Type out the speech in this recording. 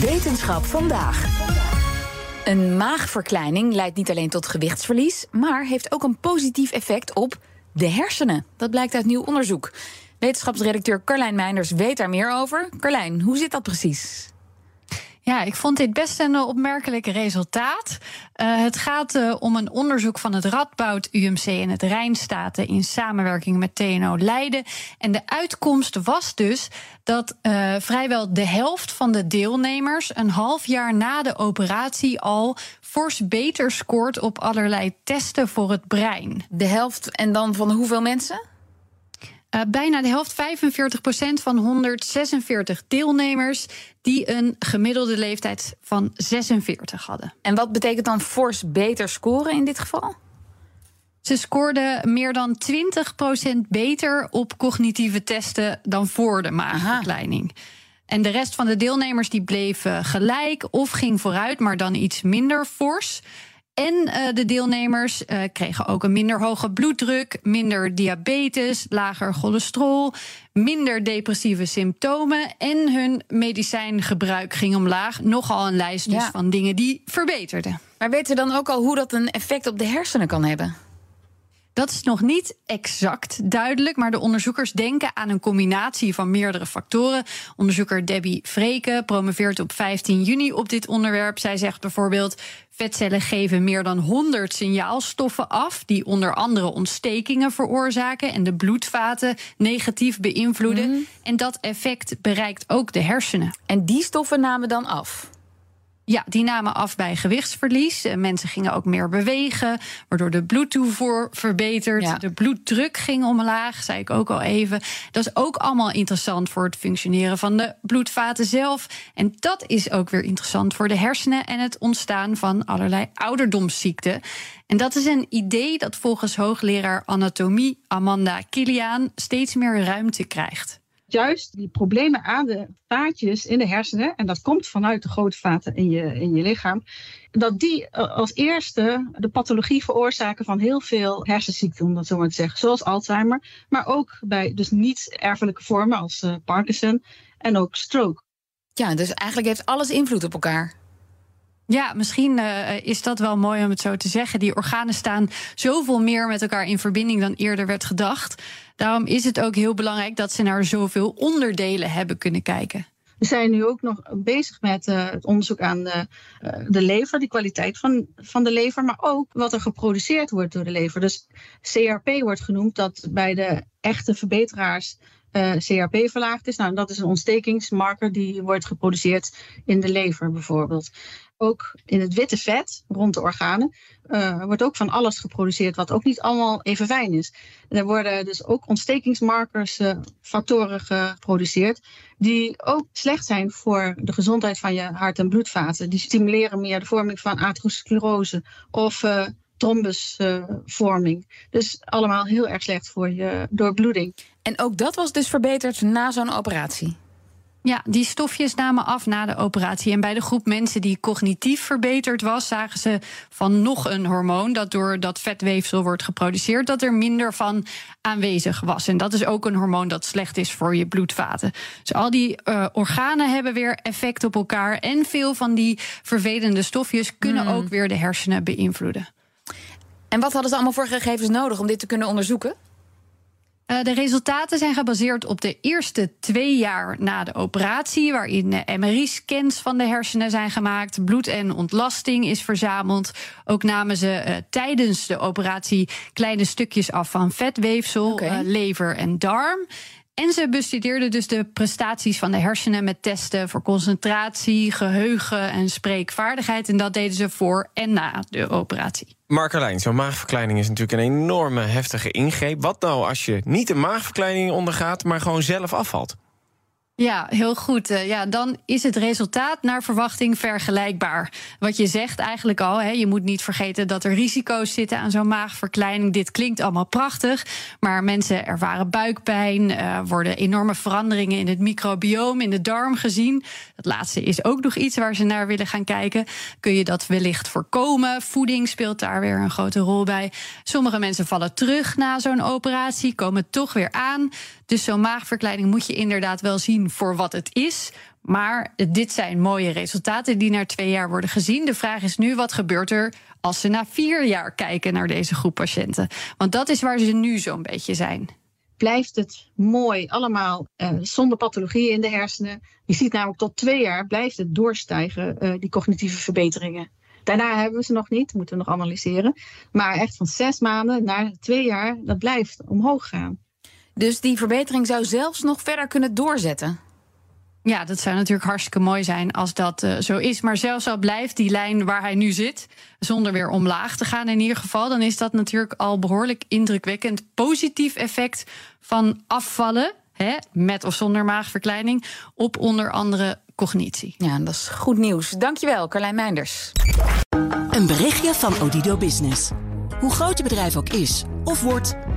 Wetenschap vandaag. Een maagverkleining leidt niet alleen tot gewichtsverlies, maar heeft ook een positief effect op de hersenen. Dat blijkt uit nieuw onderzoek. Wetenschapsredacteur Carlijn Meinders weet daar meer over. Carlijn, hoe zit dat precies? Ja, ik vond dit best een eh, opmerkelijk resultaat. Uh, het gaat uh, om een onderzoek van het Radboud UMC en het Rijnstaten in samenwerking met TNO Leiden. En de uitkomst was dus dat vrijwel de helft van de deelnemers een half jaar na de operatie al fors beter scoort op allerlei testen voor het brein. De helft en dan van hoeveel mensen? Uh, bijna de helft, 45% van 146 deelnemers, die een gemiddelde leeftijd van 46 hadden. En wat betekent dan fors beter scoren in dit geval? Ze scoorden meer dan 20% beter op cognitieve testen dan voor de maagverkleining. En de rest van de deelnemers die bleven gelijk of ging vooruit, maar dan iets minder fors. En uh, de deelnemers uh, kregen ook een minder hoge bloeddruk, minder diabetes, lager cholesterol, minder depressieve symptomen en hun medicijngebruik ging omlaag. Nogal een lijst dus ja. van dingen die verbeterden. Maar weten we dan ook al hoe dat een effect op de hersenen kan hebben? Dat is nog niet exact duidelijk, maar de onderzoekers denken aan een combinatie van meerdere factoren. Onderzoeker Debbie Vreken promoveert op 15 juni op dit onderwerp. Zij zegt bijvoorbeeld: vetcellen geven meer dan 100 signaalstoffen af, die onder andere ontstekingen veroorzaken en de bloedvaten negatief beïnvloeden. Mm. En dat effect bereikt ook de hersenen. En die stoffen namen dan af? Ja, die namen af bij gewichtsverlies. Mensen gingen ook meer bewegen, waardoor de bloedtoevoer verbetert. Ja. De bloeddruk ging omlaag, zei ik ook al even. Dat is ook allemaal interessant voor het functioneren van de bloedvaten zelf. En dat is ook weer interessant voor de hersenen en het ontstaan van allerlei ouderdomsziekten. En dat is een idee dat volgens hoogleraar anatomie Amanda Kiliaan steeds meer ruimte krijgt juist die problemen aan de vaatjes in de hersenen, en dat komt vanuit de grote vaten in je, in je lichaam, dat die als eerste de pathologie veroorzaken van heel veel hersenziekten, om dat zo maar te zeggen, zoals Alzheimer, maar ook bij dus niet-erfelijke vormen als uh, Parkinson en ook stroke. Ja, dus eigenlijk heeft alles invloed op elkaar. Ja, misschien uh, is dat wel mooi om het zo te zeggen. Die organen staan zoveel meer met elkaar in verbinding dan eerder werd gedacht. Daarom is het ook heel belangrijk dat ze naar zoveel onderdelen hebben kunnen kijken. We zijn nu ook nog bezig met uh, het onderzoek aan de, uh, de, lever, die kwaliteit van, van de lever, maar ook wat er geproduceerd wordt door de lever. Dus CRP wordt genoemd dat bij de echte verbeteraars CRP verlaagd is. Nou, dat is een ontstekingsmarker die wordt geproduceerd in de lever bijvoorbeeld ook in het witte vet rond de organen uh, wordt ook van alles geproduceerd wat ook niet allemaal even fijn is. er worden dus ook ontstekingsmarkers, uh, factoren geproduceerd die ook slecht zijn voor de gezondheid van je hart- en bloedvaten. Die stimuleren meer de vorming van atherosclerose of uh, trombusvorming. dus allemaal heel erg slecht voor je doorbloeding. En ook dat was dus verbeterd na zo'n operatie? Ja, die stofjes namen af na de operatie. En bij de groep mensen die cognitief verbeterd was, zagen ze van nog een hormoon dat door dat vetweefsel wordt geproduceerd, dat er minder van aanwezig was. En dat is ook een hormoon dat slecht is voor je bloedvaten. Dus al die uh, organen hebben weer effect op elkaar. En veel van die vervelende stofjes kunnen mm. ook weer de hersenen beïnvloeden. En wat hadden ze allemaal voor gegevens nodig om dit te kunnen onderzoeken? Uh, de resultaten zijn gebaseerd op de eerste twee jaar na de operatie, waarin uh, MRI-scans van de hersenen zijn gemaakt, bloed en ontlasting is verzameld. Ook namen ze uh, tijdens de operatie kleine stukjes af van vetweefsel, okay. lever en darm. En ze bestudeerden dus de prestaties van de hersenen met testen voor concentratie, geheugen en spreekvaardigheid. En dat deden ze voor en na de operatie. Markerlijn, zo'n maagverkleining is natuurlijk een enorme heftige ingreep. Wat nou als je niet een maagverkleining ondergaat, maar gewoon zelf afvalt? Ja, heel goed. Uh, ja, dan is het resultaat naar verwachting vergelijkbaar. Wat je zegt eigenlijk al, hè, je moet niet vergeten dat er risico's zitten aan zo'n maagverkleining. Dit klinkt allemaal prachtig, maar mensen ervaren buikpijn, uh, worden enorme veranderingen in het microbioom, in de darm gezien. Dat laatste is ook nog iets waar ze naar willen gaan kijken. Kun je dat wellicht voorkomen? Voeding speelt daar weer een grote rol bij. Sommige mensen vallen terug na zo'n operatie, komen toch weer aan. Dus zo'n maagverkleining moet je inderdaad wel zien voor wat het is. Maar dit zijn mooie resultaten die na twee jaar worden gezien. De vraag is nu: wat gebeurt er als ze na vier jaar kijken naar deze groep patiënten? Want dat is waar ze nu zo'n beetje zijn blijft het mooi, allemaal uh, zonder pathologie in de hersenen. Je ziet namelijk tot twee jaar blijft het doorstijgen, uh, die cognitieve verbeteringen. Daarna hebben we ze nog niet, moeten we nog analyseren. Maar echt van zes maanden naar twee jaar, dat blijft omhoog gaan. Dus die verbetering zou zelfs nog verder kunnen doorzetten? Ja, dat zou natuurlijk hartstikke mooi zijn als dat uh, zo is. Maar zelfs al blijft die lijn waar hij nu zit, zonder weer omlaag te gaan in ieder geval, dan is dat natuurlijk al behoorlijk indrukwekkend positief effect van afvallen, hè, met of zonder maagverkleining, op onder andere cognitie. Ja, dat is goed nieuws. Dankjewel, Carlijn Meinders. Een berichtje van Odido Business. Hoe groot je bedrijf ook is of wordt,